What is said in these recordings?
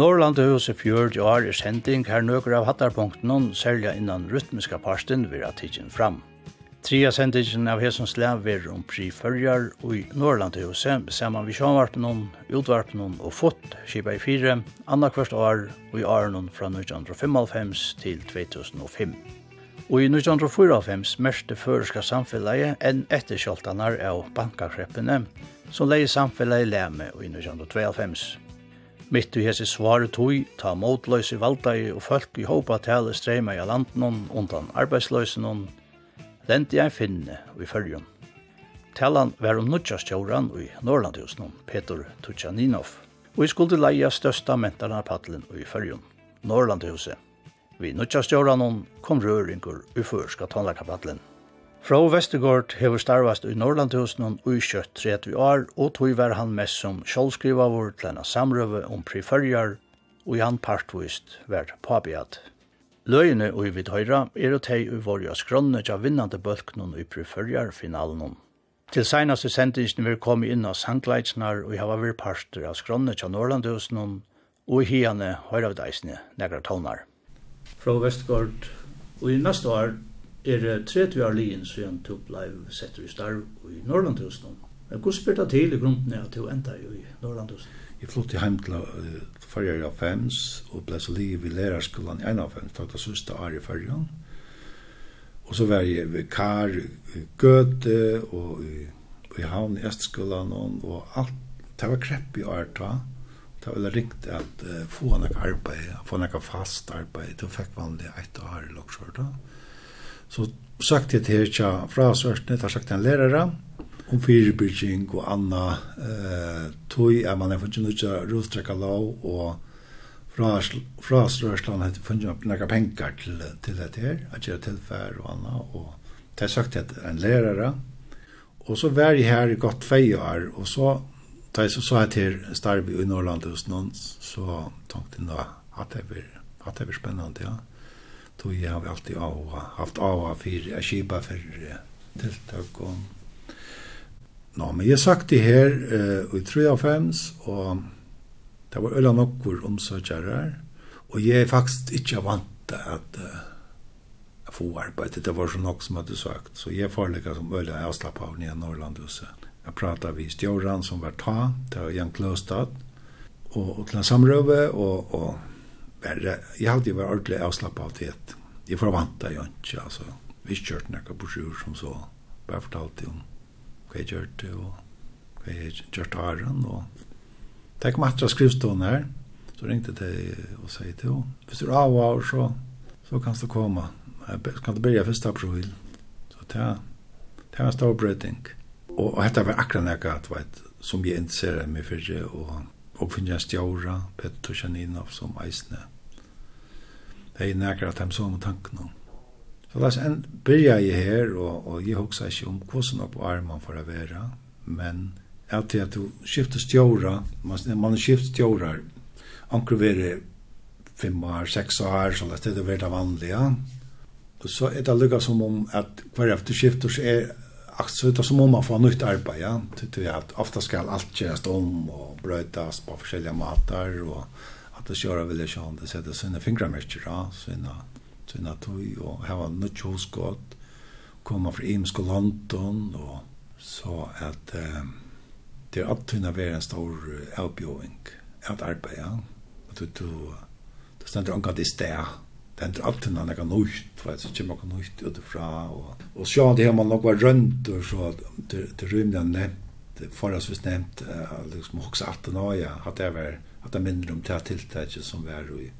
Norrland er hos i fjord og er sending her nøkker av hattarpunkten særlig innan rytmiska parsten vil ha tidsen fram. Tria sendingen av Hesons Læv er om priførjar og i Norrland og huset saman vi sjånvarpen om, utvarpen og fot, kipa i fire, anna kvart år og i åren fra 1995 til 2005. Og i 1994 mørste føreska samfellet enn etter kjoltanar av bankakreppene, som leie samfellet i Læme i 1992. Mitt i hese svare tog, ta motløse valdai og folk i håpa tale streima i landen undan arbeidsløsen lente jeg finne i fyrjun. Talan var om nutjastjåran i Norrlandhusen, Peter Tutjaninov, og i skulde leia størsta mentarna paddelen i fyrjun, Norrlandhuset. Vi nutjastjåran kom røringur i førska tannlakapaddelen. Frå Vestergaard hever starvast i Norrlandhusen og i kjøtt 30 år, og tog var han mest som sjålskrivavur til en samrøve om prifølger, og i han partvist var påbjad. Løyene og i vidhøyra er og teg i vårja skrønne til vinnande bølknen i prifølgerfinalen. Til seinaste sendingen vi kom inn av sangleitsnar og hava vi parster av skrønne til Norrlandhusen og i hiane høyra vi deisne negra tånar. Frå Vestergaard, og i neste år er 30 år lijen siden du ble sett i starv i Norrlandhusen. Men hvordan spør det til i grunden at du enda i Norrlandhusen? Jeg flyttet hjem til farger av fems og ble så liv i lærerskolen i en av fems, takk det siste år i fargen. Og så var jeg ved Kar, Gøte og i, i havn i Østskolen og, alt. Det var krepp i år da. Det var rikt at uh, få noe arbeid, få noe fast arbeid. Det fikk vanlig et år i Loksjord da. Mm Så sagt jeg til ikke fra sørstene, det har sagt en lærere, om firebygging og anna eh, tog er man har funnet ut av rostrekka lov og fra, fra sørstene har funnet opp noen penger til, til dette her, at gjøre tilfær og anna, og det har sagt til en lærere. Og så var jeg her i godt fei år, og så da jeg så sa jeg til Starby i Norrland hos noen, så tenkte jeg nå at det var, at det blir spennende, ja tog jeg har alltid av, haft av for jeg kjipa for tiltak og Nå, men jeg sagt det her uh, i 3 av 5, og det var øyla nokkur omsøkjere, og jeg er faktisk ikke vant at uh, få arbeid, det var så nok som hadde sagt, så jeg forelegger som øyla avslapp av nye Norrlandhuset. Jeg pratet vi stjåren som var ta, det var Jan Kløstad, og, og til en samrøve, og, og bare, jeg hadde jo vært ordentlig avslappet av det. Jeg forvanta jo ikke, altså. Vi kjørte noen brosjur som så. Bare fortalte om hva jeg kjørte, og hva jeg kjørte haren, og det kom etter skrivstående her. Så ringte de og sier til henne, hvis du er av og så, så kan du komme. Jeg kan du begynne først april. Så det, det var en stor brøting. Og, og dette var akkurat noe, vet, som jeg interesserer meg for, og og finja stjóra, Petter Tjaninov som eisne. Det er nekra at de sånne om. Så la oss en byrja i her, og, og jeg hoksa ikke om hvordan opp armen for å være, men at det at du skifter stjóra, man, man skifter stjóra, anker være fem år, seks år, så det er det veldig vanlige. Og så er det lykka som om at hver efter skifter så er så då som om man får nytt arbete. Ja. Det är att ofta ska allt göras om och brötas på olika matar och att det köra vill jag han det sätter sina fingermärken ja sina sina tog och ha nytt huskott komma från Imsko London och så att eh, det är att tunna vara en stor avbjövning att arbeta. Ja. Att du, du, du ständer omkring i steg det händer alltid när något nytt, vet så kommer något nytt utifrån og och så det har man nog varit runt och så det det rymden nämnt förras vi nämnt liksom också att nå ja at det var at det minner om det tilltaget som var i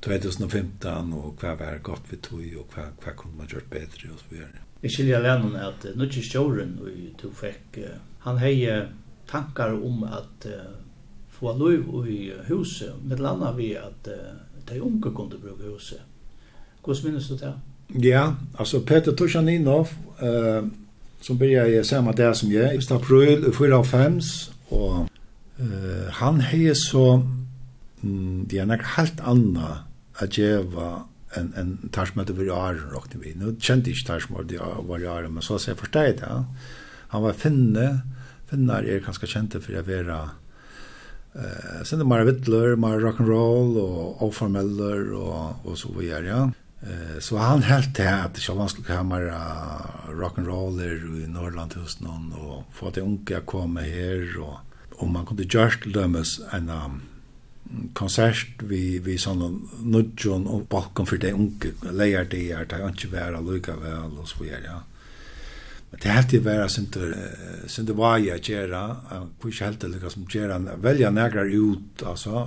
2015 og kvar var godt vi tog og kvar kvar kunne man gjort bättre og så vidare. Jeg skiljer lennom at nu till Stjoren och tog fick han hejer tankar om att få lov i huset med landa vi at uh, de unge kunde bruke huset. Hvordan minnes du det? Ja, altså Peter Tushaninov, uh, som begynte i samme dag som jeg, i april 4 og uh, han har så, mm, det er nok helt annet at jeg var en en tarsmøte var jag rockade vi. Nu kände jag tarsmöte jag var jag men så så jeg forstått det. Han var finne, finnar är ganska kända för att vara Eh, sen det mer vittler, mer rock and roll och oformeller och och så vidare. Ja. Eh, så han helt det att det man skulle ha rock and roller i Norrland hos någon och få att unga komma här och om man kunde just dömas en um, konsert vi vi sån nudjon och bakom för det unga lejer det är det inte vara lika väl och så vidare. Ja Men det helt i vera synder, synder vaja gjerra, hvor ikke helt det lykka som gjerra, velja negrar ut, altså,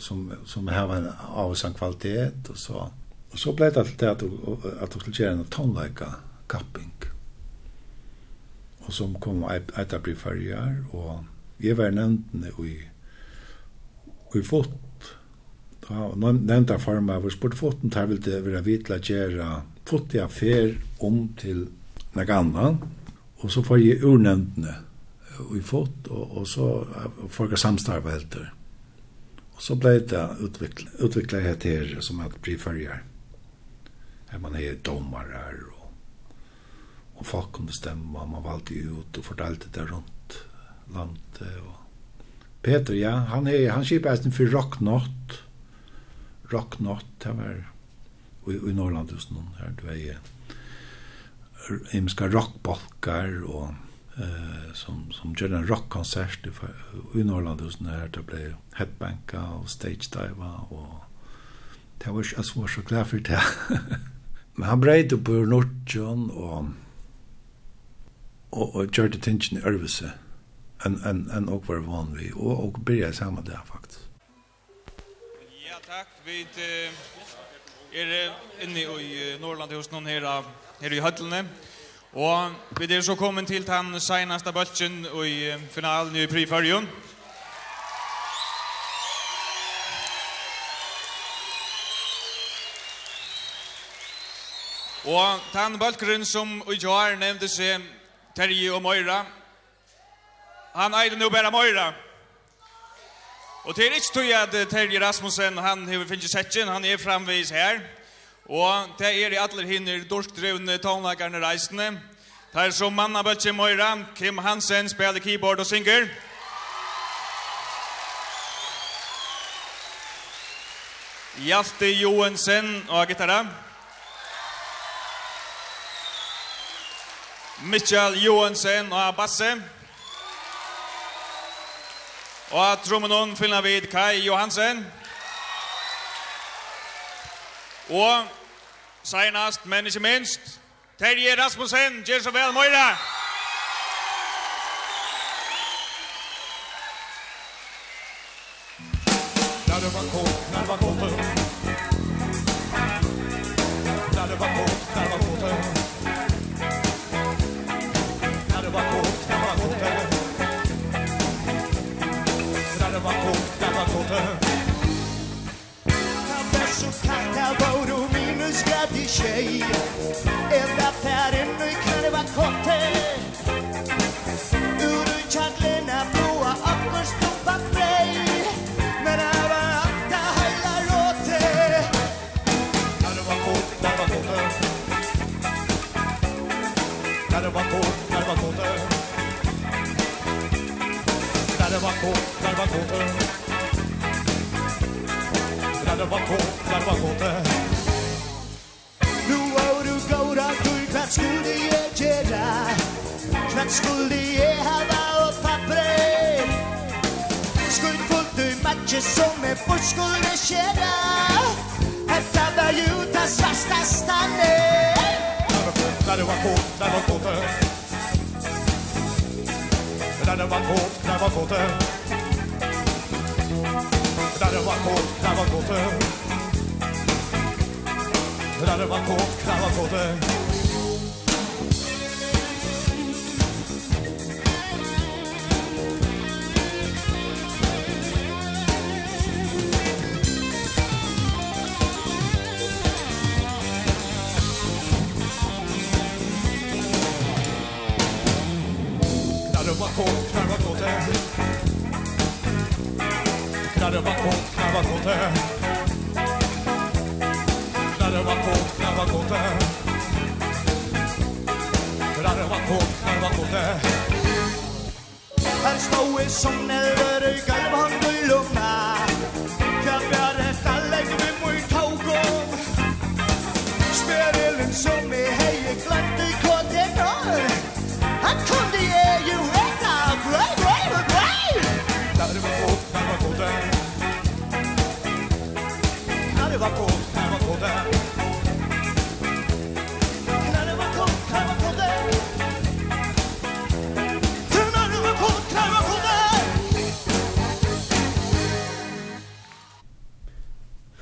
som, som heva en av avsann kvalitet, og så. Og så blei det til det at du skulle gjerra en tonleika kapping. Og som kom etter bli farger, og jeg var nevntene i, i fot, Ja, nevnt av forma, hvor spurt foten tar vel det vera vitla gjerra fotia fer om til nek annan, og så får jeg urnevntene i fot, og, og så får jeg samstarve helt der. Og så ble det utviklet, utviklet jeg til som at bli følger. Her man er domare og, og folk kunne stemme, og man valgte ut og fortalte det rundt landet. Og. Peter, ja, han, er, han kjipet eisen for Rocknott. Rocknott, det var i, i Norrlandhusen, her du er igjen himska rockbalkar og eh som som gjorde en rockkonsert i Norrland hos när det blev headbanka och stage dive och det var jag svår så klar för det. Men han brejde på og og och och gjorde tension i Örvese. En en en och var van vi og och började saman der faktisk. Ja takk. Vi är inne i Norrland hos någon här her i høllene. Og vi er så kommet til den seneste bølgen i finalen i Prifarjon. Og den bølgeren som i år nevnte seg Terje og Møyra, han eier nå bare Møyra. Og det er ikke tog at Terje Rasmussen, han har finnet sett han er framvis her. Og det er i alle hinner dorskdrevne tonlagarne reisende. Det er som manna bøtje Moira, Kim Hansen spiller keyboard og synger. Hjalte Johansen og gitarra. Mitchell Johansen og basse. Og trommenon finner vi Kai Johansen. Og senast, men ikke minst, Terje Rasmussen, gjør så vel, Møyre! Da du var kål, Där var du minus glädje tjej Enda färden nu kan det vara kort var kåte Där var kåt, där var kåte Där var kåt, där var kåte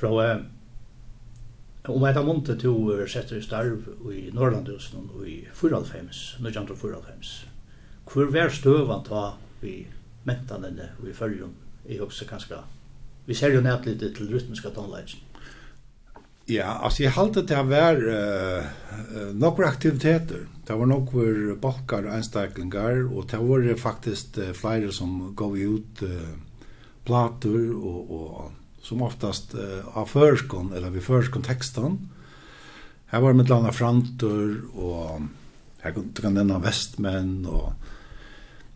fra eh, om um, et av måned to er setter i starv i Norrlandhusen og i 1994, 1994. Hvor vær støvan ta vi mentanene og i følgen i også kanskje vi ser jo nært litt til rytmiska tonleggen. Ja, altså jeg halte det har vært uh, nokre aktiviteter. Det var nokre balkar og einstaklingar, og det var faktisk uh, flere som gav ut uh, plater og, og som oftast eh, av förskon eller vid förskon texten. Här var det med landa Frantur och här kan du kan nämna västmän och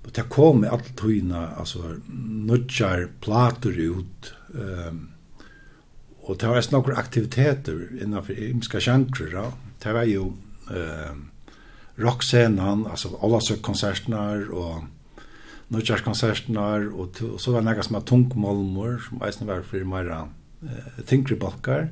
och det kom med allt tyna alltså nutchar plator ut ehm um, och det var några aktiviteter innanför imska genrer Ja. Det var ju ehm um, rockscenen alltså alla så konserterna och nødgjørskonsertene, og, og så var det noe som var tungmålmer, som eisen var for meira eh, tyngre balkar,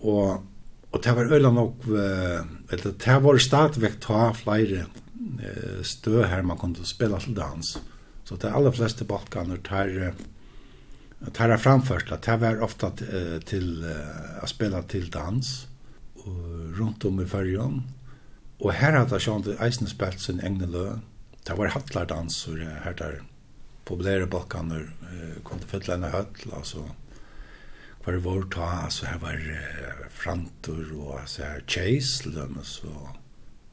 og, og det var øyla nok, eller det var stadigvæk ta flere eh, stø her man kunde spela til dans. Så det alle fleste balkaner tar, tar framført, det var ofta til, til å spela til dans, og rundt om i fyrjon, og her hadde jeg sjånt eisen spilt sin egne løn, det var hattlardans och det här där populära balkaner eh, kom til Fettlene höll alltså hva det var ta, så här var eh, Frantor och altså här Chase, lømmes og,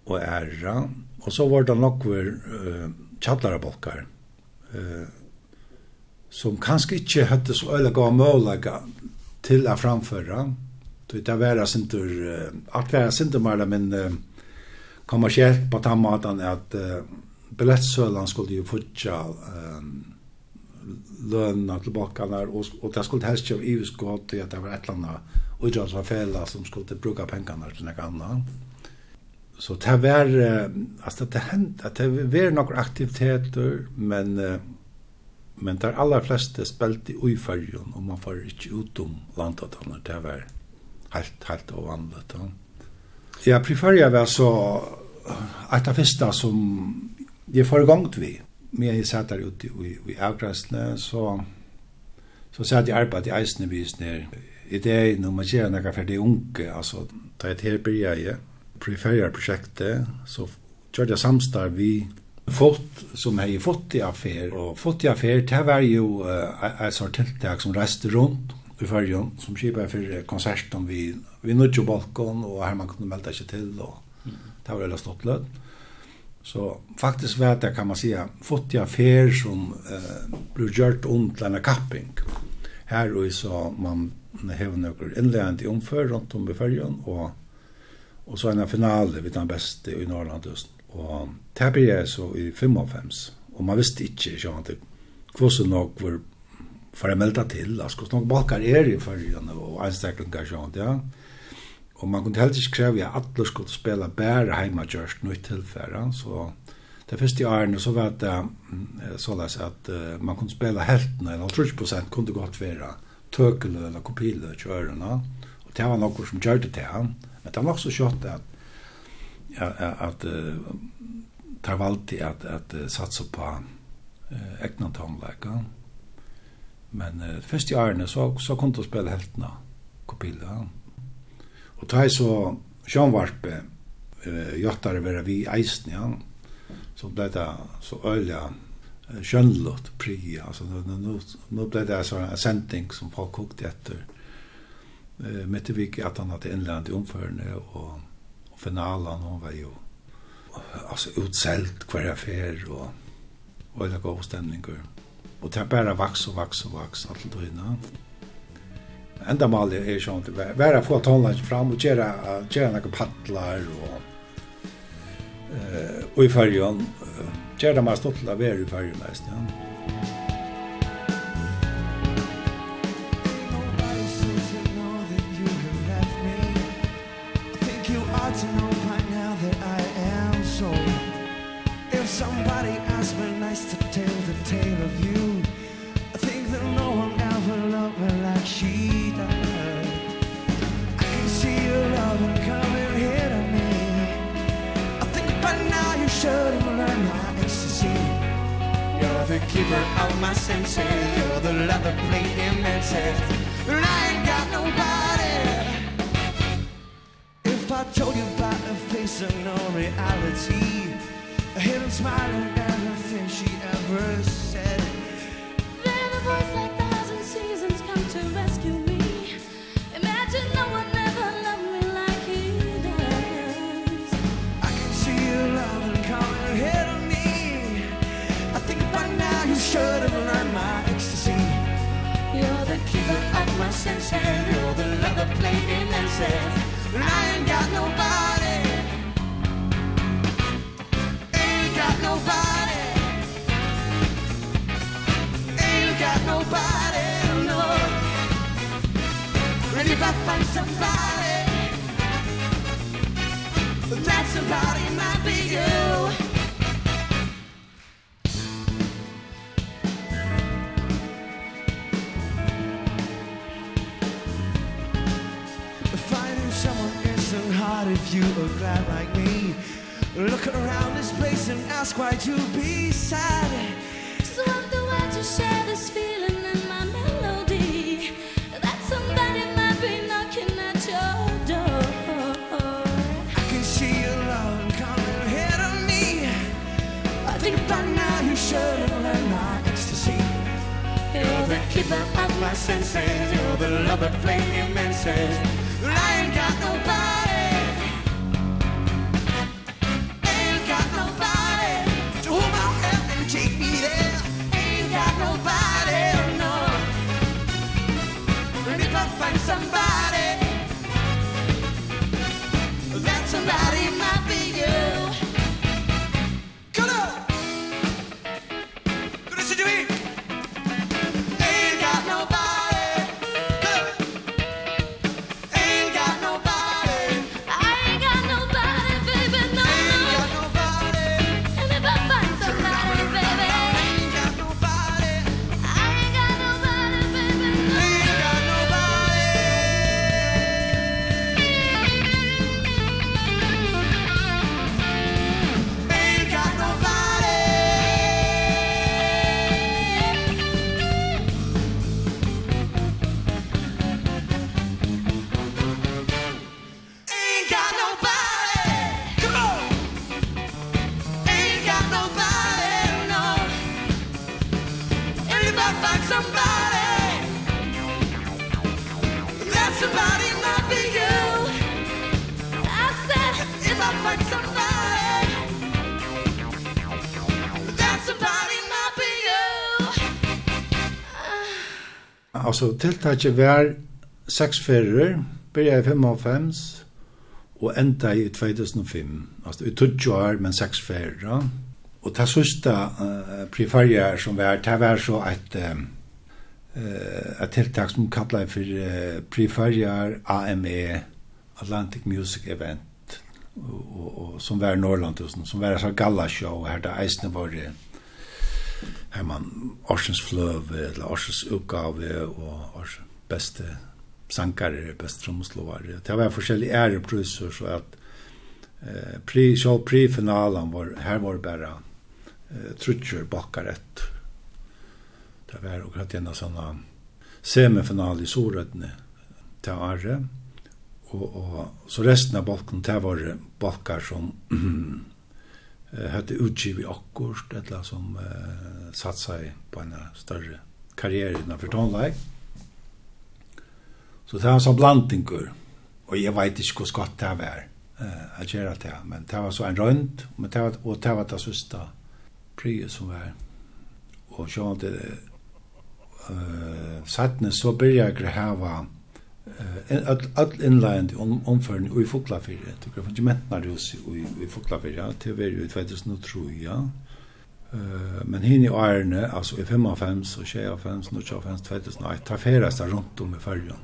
och Æra, og så var det nok var eh, tjattlarebalkar, eh, som kanskje ikke hadde så øyne gav målaga til å framføre, det var sinter, alt var sinter mer, men eh, kommersielt på den måten at uh, billettsølan skulle jo futja um, lønna tilbaka der, og, og det skulle helst ikke iverskått til at det var et eller annet utdragsavfela som skulle bruka pengarna til noe annet. Så det var, altså det att det var några aktiviteter, men, men der aller fleste spelade i fyrjon, og man var ikke utom landet, det var helt, helt ovanligt. Ja, Prifaria var så, att det första som jeg får i gang vi. Men jeg satt der ute i, i avgrensene, så, så satt jeg arbeid i eisene vis ned. I det når man gjør noe for de unge, altså, da jeg til blir jeg, preferer prosjektet, så gjør jeg samstarv vi fått som har fått i affær, og fått i affær, det var jo uh, et sånt tiltak som reiste rundt i fyrjon, som kjipa for om vi, vi nødde jo balkon, og her man kunne melde seg til, og det var veldig stått lød. Så faktiskt vet jag kan man säga fått jag affär som eh, blev gjort ont lärna kapping. Här och så man har några inländ i omför runt om i färgen och, och så en final vid den bästa i Norrland just. Och det blir så i 55 och man visste inte så att så nog var för att melda till. Alltså, kvossen nog balkar er i färgen och anstaklingar sånt, ja. Og man kunne helst ikke kreve at alle skulle spela bare heimagjørst noe tilfære. så det første årene så var det såleis at uh, man kunne spela heltene, eller 30% kunne godt være tøkele eller kopile kjørene, og det var noe som gjør det til han, men det var også så kjøtt at at, at uh, tar valgt at, at uh, satsa på uh, egna men uh, første i årene så, så kunne du spela heltene, kopile, ja Og ta så Sjønvarpe, jottare vera vi eisen, ja, så ble det så øyla skjønnlått pri, altså nå, nå ble det så en sending som folk kokte etter eh, Mettevik at han hadde innlandet i omførende og, og finalen, han var jo altså utselt hver affær og øyla god stemninger. Og det er bare vaks og vaks og vaks alt døgnet enda mal er sånn til være få tonlagen fram og gera gera nokk paddlar og eh og i fargen gera gjøre det mest åttelig å i mest, ja. nobody knows. And if I find somebody That somebody might be you. Finding someone isn't hard if you are glad like me. Look around this place and ask why you be sad? So want the one to share this feeling? keeper of my senses. You're the love that flame immenses well, I ain't got nobody. Ain't got nobody. To hold my hand and take me there. Ain't got nobody, no. And if I find somebody. altså tiltaket var seks ferier, byrja i 55 og enda i 2005. Altså i 20 år, men seks ferier. Og det sørste uh, preferier som var, det var så et, uh, et tiltak som kallet for uh, preferier AME, Atlantic Music Event, og, og, og som var i Norrland, som var så galla show, her det eisene var det her man Orsens fløve, eller Orsens utgave, og Orsens beste sankare, beste trommeslåare. Det var forskjellige ærepriser, så at eh, pri, så pri-finalen var, her var bare eh, trutcher bakkar ett. Det var akkurat en av sånne semifinal i Sorødene til Are, og, og så resten av balken, det var balkar som hade utgivi akkurat eller som eh, satt sig på en större karriär innanför tonlag. Så det var så blandingur. Och jag vet inte hur skott det var eh, att göra det. Men det var så en rönt men det var, och det var det sista priet som var. Och så hade eh, sattne så började jag gräva all inland om omføring og i Fuglafyrre. Du kan få mentnar hus i i Fuglafyrre til ver ut vet du nå ja. Eh men hin i Arne alltså i 55 och 25 nu 25 2008 tar färra sig runt om i färjan.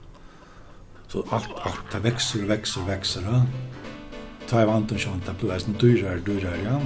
Så alt, alt, det växer växer växer. Ta i vanten sånt att blir det dyrare dyrare ja.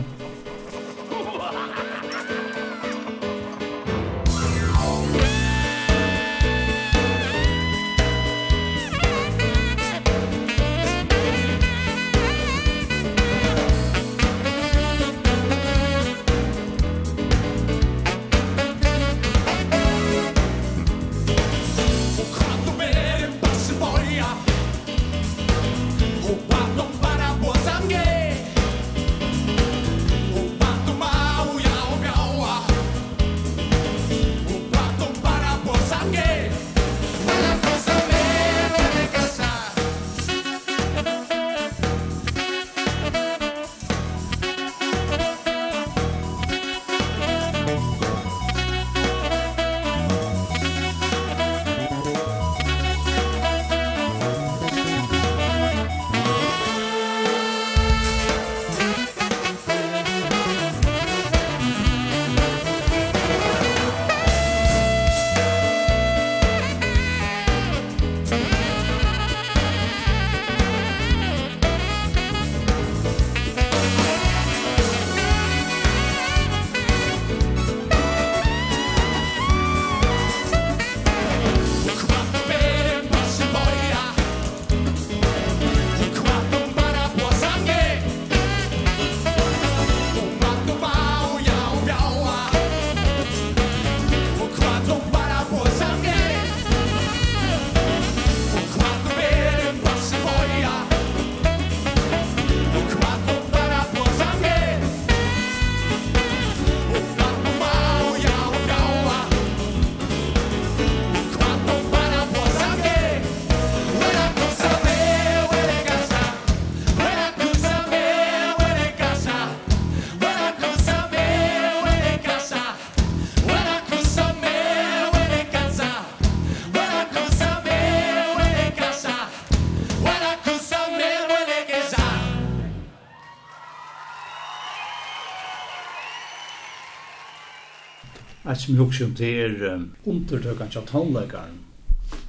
Et som jeg husker om det er um, undertøkene til tannleikeren.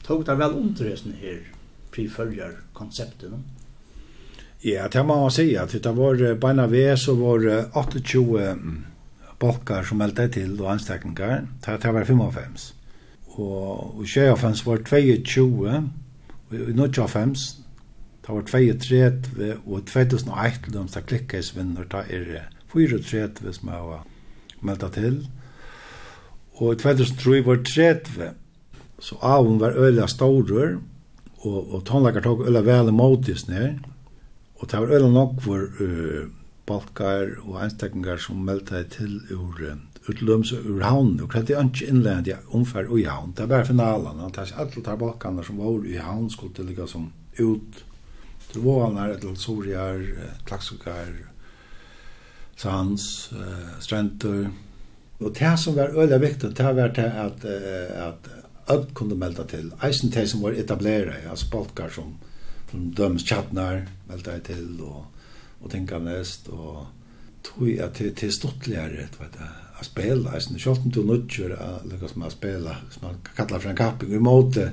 Tog det vel underresen her, prifølger konseptet, no? Ja, det må man si, at det var beina ved så var 28 balkar som meldte til og anstekninger, Det var 55. Og, og 25 var 22. Og i 95 det var 32. Og 2001 til dem som i svinner, det er 34 som jeg var meldte til. Og i 2003 var 30. Så avun var øyla staurer, og, og tonleikar tok øyla vel emotis ned. Og det var øyla nok for uh, balkar og einstaklingar som meldte til ur uh, utlöms ur havn og det är inte inland omfær ungefär i havn det var finalen og det alla tar balkarna som var i havn skulle til ligga som ut til vånar til till klaksukar, sans uh, stränder Og det som var øyla viktig, det var det at, at öll kunde melda til. Eisen til som var etablerade, altså polkar som, som døms tjatnar, melda til, og, og tenka nest, og tog at til er stortligare, vet du, a spela, eisen, kjolt om du nødgjør nutjer, lukkast med a spela, som man kallar for en kapping, i måte,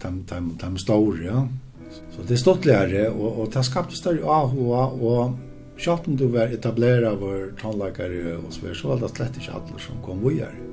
tam, tam, tam, ja. Så det er stortligere, og, og det skapte større AHA, og Sjalten du var etablerar vår tonlakare og så var det slett ikke alle som kom videre.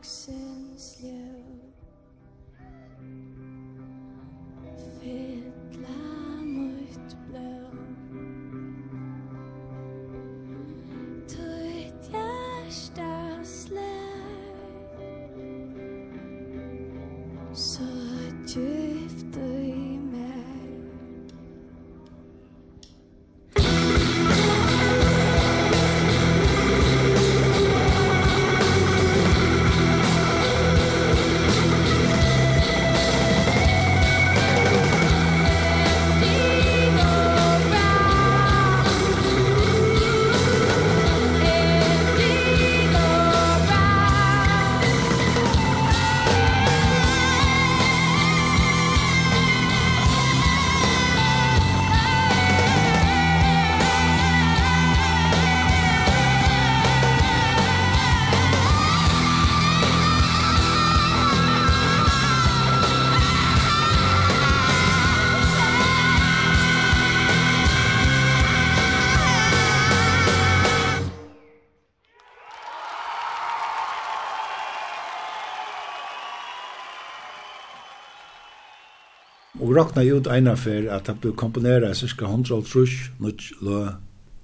Access. råkna ut eina fer at det blir komponera cirka 100 trus nødt lø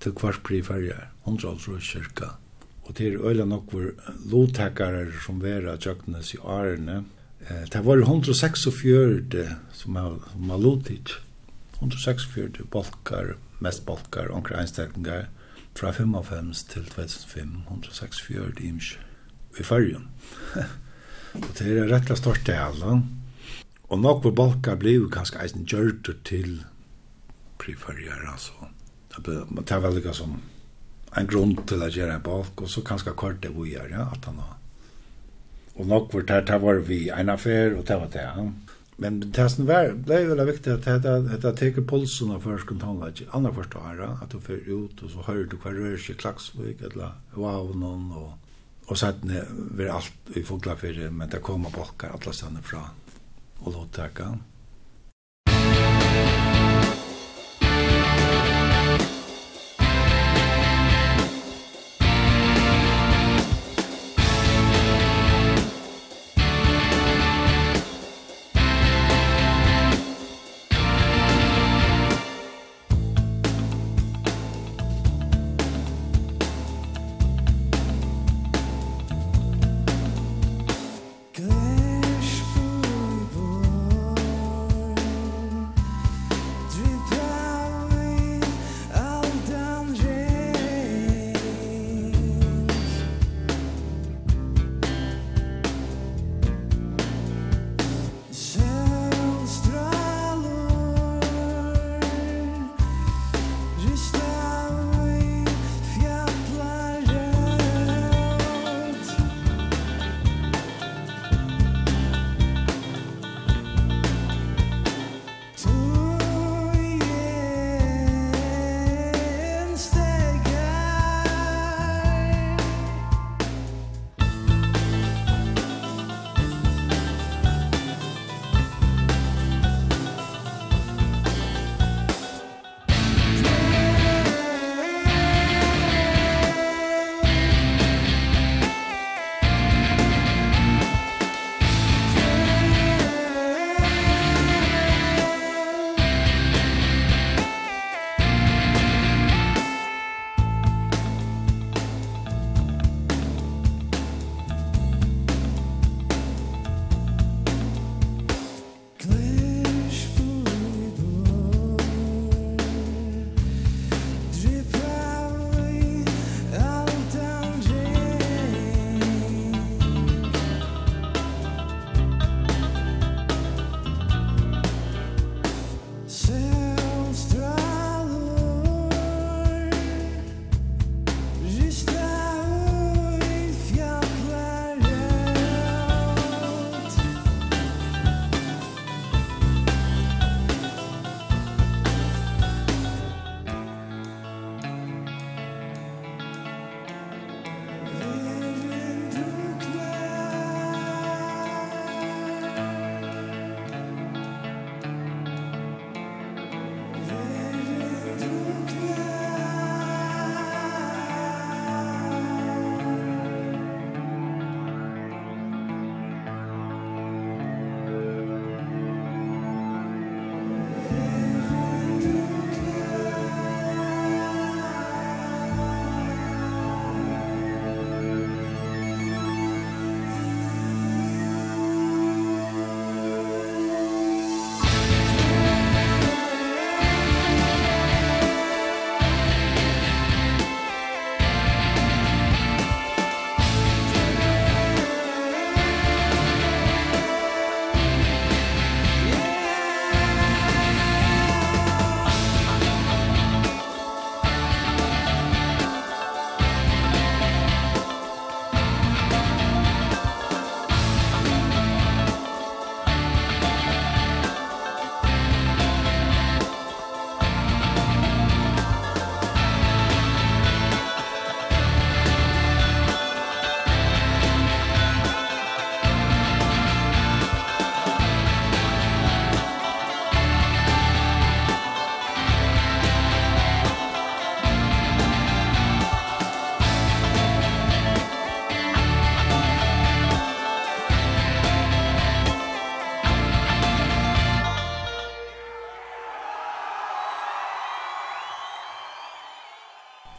til kvart pri färger. 100 trus cirka. Og til øyla nokkur lotakare som vera tjøknes i årene. Eh, det var 146 som er, som er lotit. 146 balkar, mest balkar, onkra einstekningar fra 55 til 2005, 146 imsk i färgen. og det er rett og stort det alle. Og nok nokkur balkar blev kanskje eisen gjørt til prifarjer, altså. Det ble, man tar vel ikke som en grunn til å gjøre en balk, og så kanskje kort det vi gjør, ja, at han har. Og nok var det tar var vi en affær, og det var det, ja. Men det som var, ble veldig viktig at det, det, det teker pulsen av først kontanlegg, andre første året, at du fører ut, og så hører du hva rører seg klaksvik, eller vavnen, og, og så er det alt i foglafyrir, men det kommer balkar alle stedene fra og låt takka.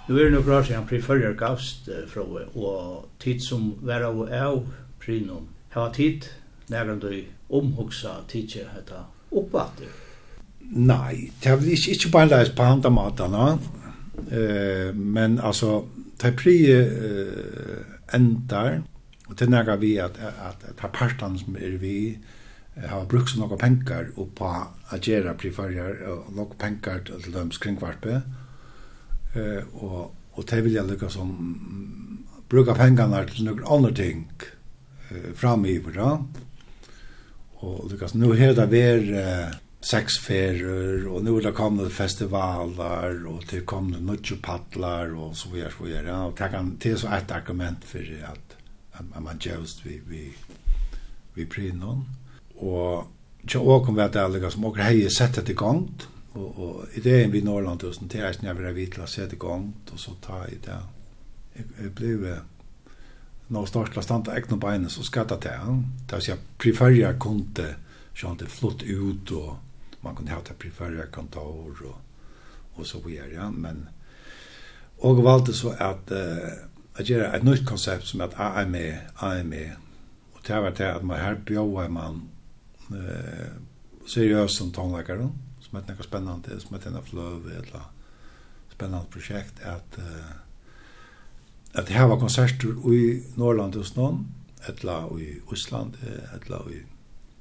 Nu er det nok rart siden pri fyrir gavst fra og tid som var av og av prinom. Hava tid, nærmere du omhugsa tidsje heta oppvatter. Nei, det er vel ikke, ikke bare leis på andre matene, eh, men altså, det er pri eh, endar, og det er vi at, at, at, partan som er vi, har brukt så noen penger på å gjøre prifarger og noen penger til dem kringvarpe, Eh och och det vill jag lycka som bruka pengarna til några andra ting eh fram i för då. Nu här det vi eh, sex ferier och nu där kommer det festivaler och det kommer mycket paddlar och så vidare så videre Ja, och det kan det så et argument för att att man just vi vi vi prinon och Jag åkom vi at det er som åker hei sett det i gongt, og och idén vid Norrland och sånt där när vi til vid klass sätta igång och så ta i det. Jag blev när jag startade stanta egna benen så skatta det. Där så jag preferia kunde sånn det flott ut og man kunne ha det preferia kontor og, og så vidare ja men og valgte så att eh att göra et nytt konsept som at jeg er med jeg er med og det var det at man her bjør man uh, seriøst som tonläkare som heter noe spennende, som heter noe fløv, eller spennende prosjekt, at, uh, at jeg har konserter i Norrland hos noen, et eller i Osland, et eller i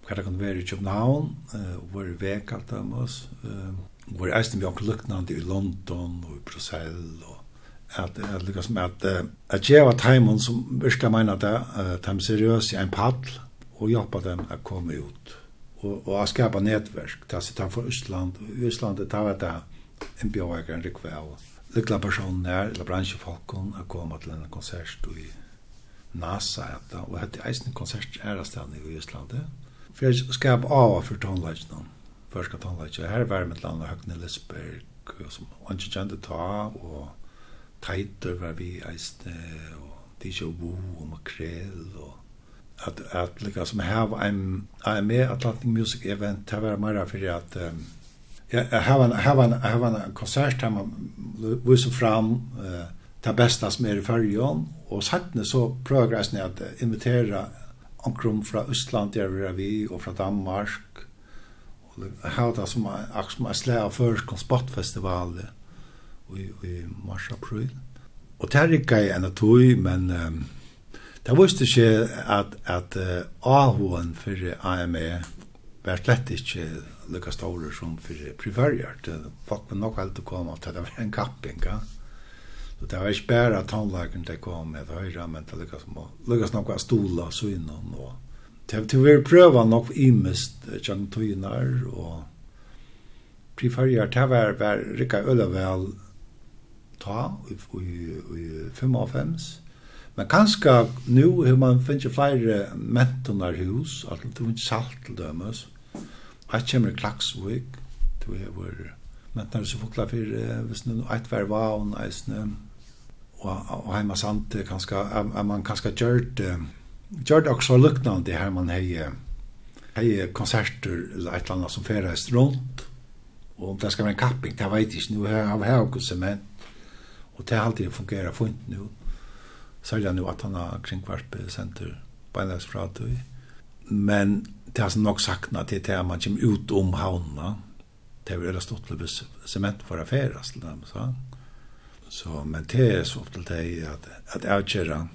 hva det kan være i København, uh, hvor er vek alt av oss, uh, hvor er eisen vi jo luknande i London og i Brussel, og at at lukas med at at jeg var timon som virkelig mener det, uh, de seriøse i en paddel, og hjelpa dem at komme ut og og att skapa nätverk ta sig utanför Island och Island ta vet det en biograf rekväl det klappa sjön där eller branschen folk kom att komma till en konsert i NASA att og hette eisen konsert är stedet i Østland for jeg skap av för tonlagen första tonlagen her var med land og høgne Lisberg och som ikke kjente ta og Taiter var vi eisen og DJ Wu og Makrel og at att att liksom have I'm I'm med Atlantic Music Event det var mer för at um, jag har en har en har en konsert där man visar fram uh, det bästa som är i färjan och sattne så progress ni at invitera omkring från Östland der vi är vi och från Danmark. Och har det som är som är slä av förskon sportfestival i i mars april. Og det är inte en att men um, Det visste ikke at, at uh, AHOen for AME var slett ikke lykka store som for privariert. Folk var nok alltid å komme til det var en kapping, ja. Så det var ikke bare at tannlagen det kom med høyre, men det lykkes, lykkes nok av stola så innom. Og, det var vi prøva nok imest kjent tøyner, og privariert. det var, var rikka ølevel ta i, i, i 55 Men kanskje nu har man finnet flere mentonarhus, at det er ikke salt til dømes. Jeg kommer i Klaksvik, det er vår mentonar som fokla for, hvis det er et vær var og eisne, og og heima sant, kanskje, er man kanskje gjørt, gjørt også luknande her man hei, hei konserter eller et eller annet som feres rundt, og om det skal være en kapping, det vet jeg ikke, nu har jeg også sement, og det har alltid fungerat fint nu, særlig nu at han har kringkvarp senter beinleis fra tøy. Men det har nok sakna til det at man kommer ut om havna. Det er veldig stått til sement for affæres til dem, så. Så, men det er så ofte det at, at jeg kjører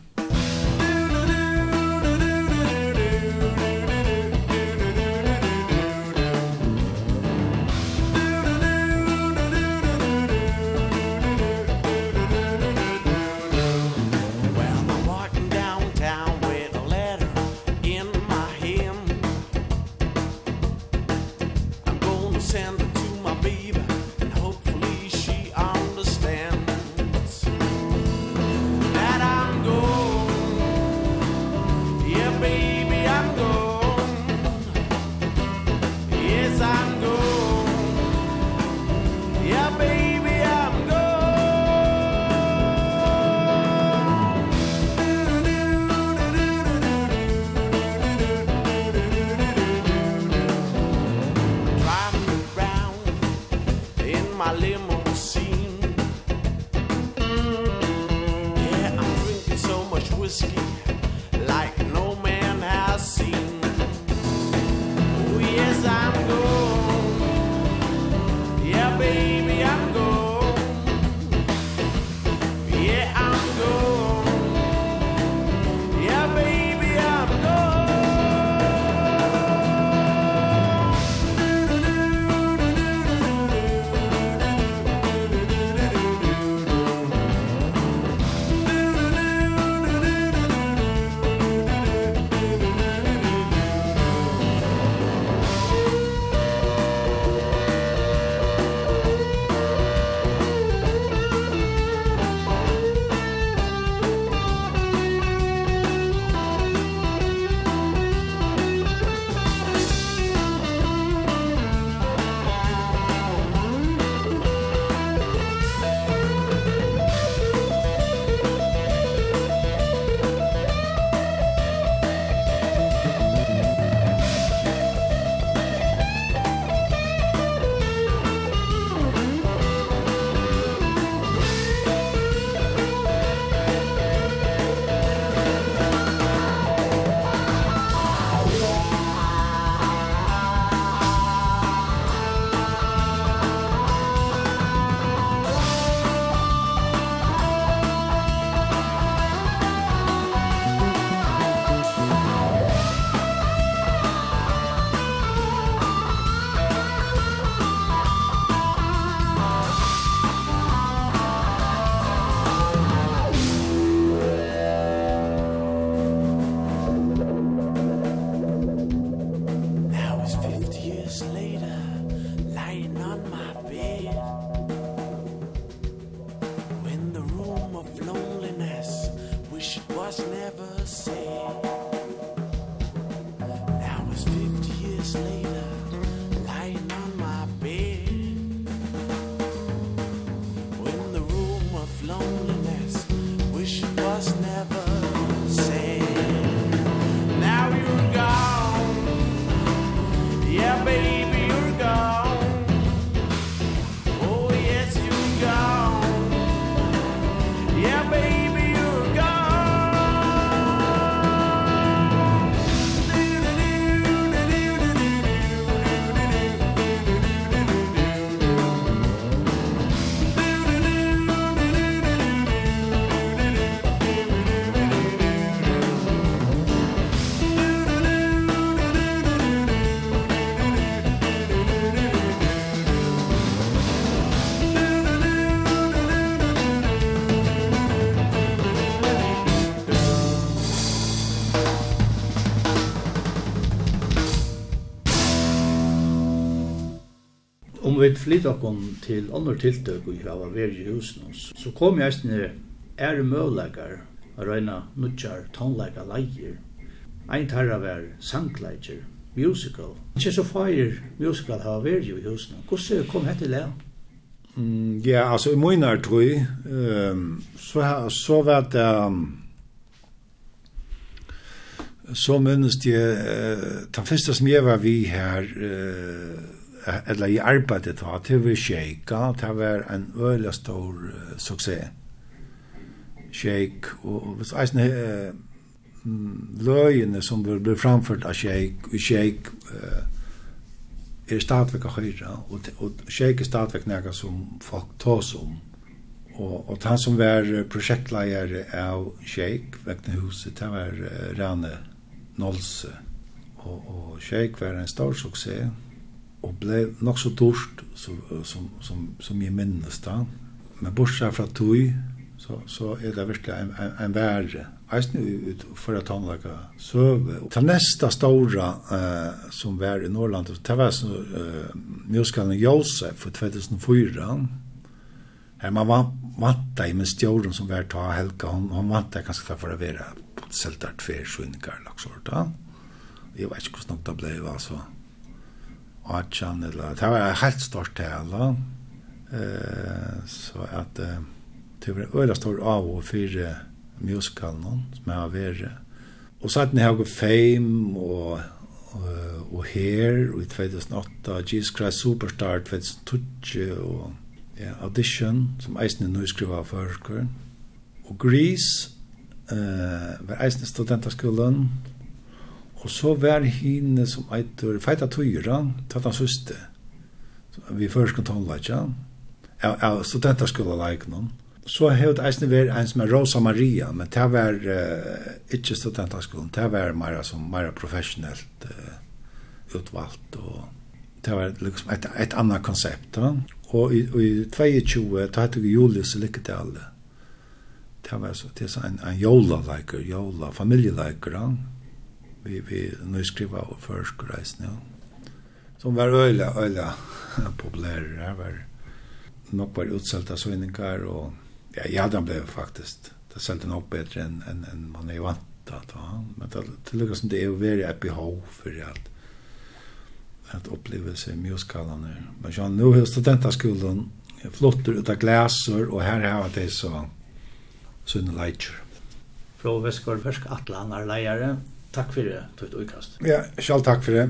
vi flytta oss til andre tiltøk og hva var i husen oss, så kom jeg eisne er møleikar a røyna nutjar tonleikar leir. Ein tarra var sangleikar, musical. Ikke så feir musical har vært i husen. Hvordan kom hette til det? Mm, ja, altså i munar tror jeg, um, så, så var det... Um, så minnes jeg, uh, den første som jeg var vi her, uh, eller i arbeidet da, til vi Sheikha, det var en øyelig stor uh, suksess. Sheikh, og hvis eisen uh, løyene som ble framført av Sheikh, og Sheikh uh, er stadigvæk av høyre, og, og Sheikh er stadigvæk nega som folk tås om. Og, og han som var prosjektleier av Sheikh, vekne huset, det var uh, Rane Nolse. Og, og Sheikh var en stor suksess og ble nok så dårst som, som, som, som jeg minnes da. Men bortsett fra tog, så, så er det virkelig en, en, en verre. Eisen ut for å han laga søve. Det neste store eh, som var i Norrland, det var så, eh, musikalen Josef for 2004. Her man vant, vant i med stjorden som var ta helga, han, han vant deg kanskje for å være på et selvtart fer, sjønninger. Jeg vet ikke hvordan det ble, altså. 18 eller det var helt stort tale, eh så at eh, det var øyla stor av og fire musikalen som jeg har vært. Og så at jeg har gått fame og, og, og här och i 2008 Jesus Christ Superstar 2012 og ja, audition som eisen nu skriva för Og Grease, eh var eisen studentaskolen Og så var hine som eitur feita tøyra, tatt han søste, vi først kan tåla ikke, av studenter skulle like noen. Så hevd eisne var en som er Rosa Maria, men det var uh, ikke studenterskolen, det var mer som mer professionelt uh, utvalgt, og det var liksom et, et annet konsept. Ja. Og i, og i 22, da hette vi Julius Likkedal, det var så, det er en, en jola-leiker, jola-familieleiker, ja vi vi nu skriva och förskräs nu. Som var öyla öyla populära där var nog var utsälta så in och ja ja den blev faktiskt det sålde nog bättre än än än man är vant att ha men det det lukar som det är väldigt happy behov för att att uppleva sig musikalen men jag nu har studentaskolan flottor utav glasor och här har det så såna lighter. Frå Vestgård Fersk Atlanar leiere, Takk fyrir, tutt uikast. Ja, sjálf takk fyrir.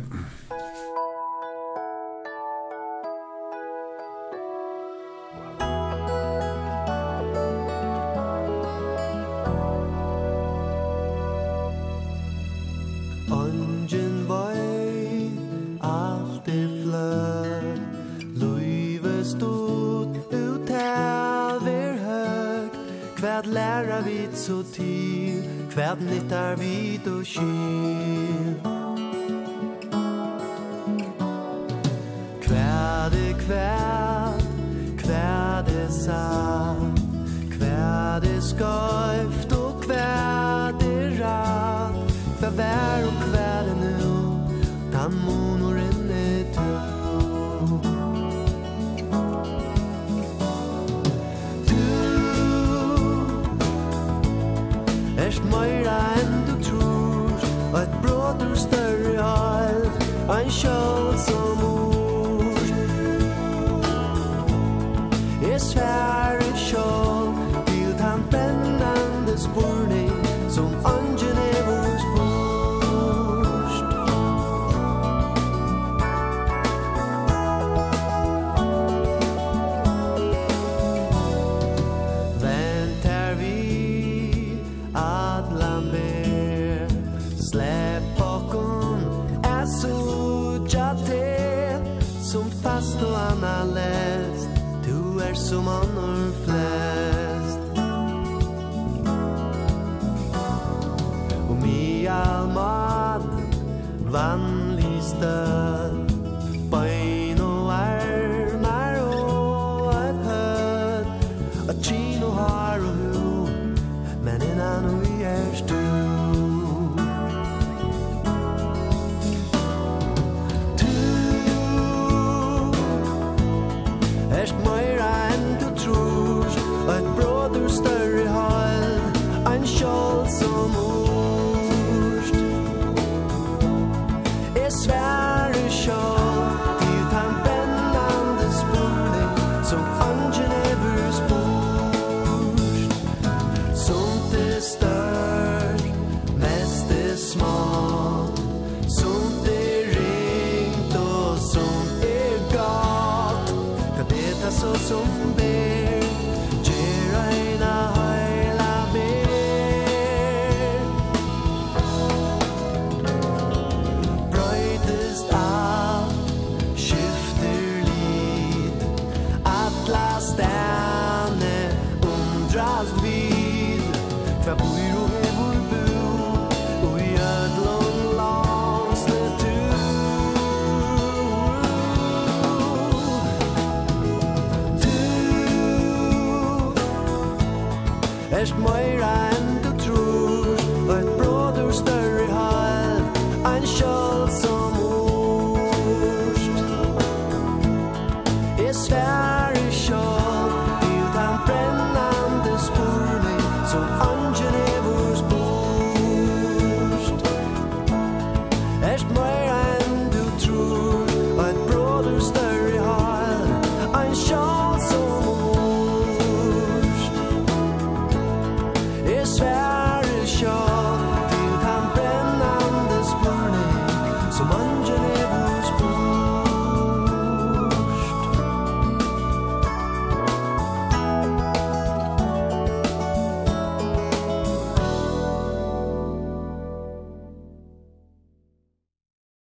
meira enn du tror Og et bråd ur større halv Ein sjål som ord. Jeg svær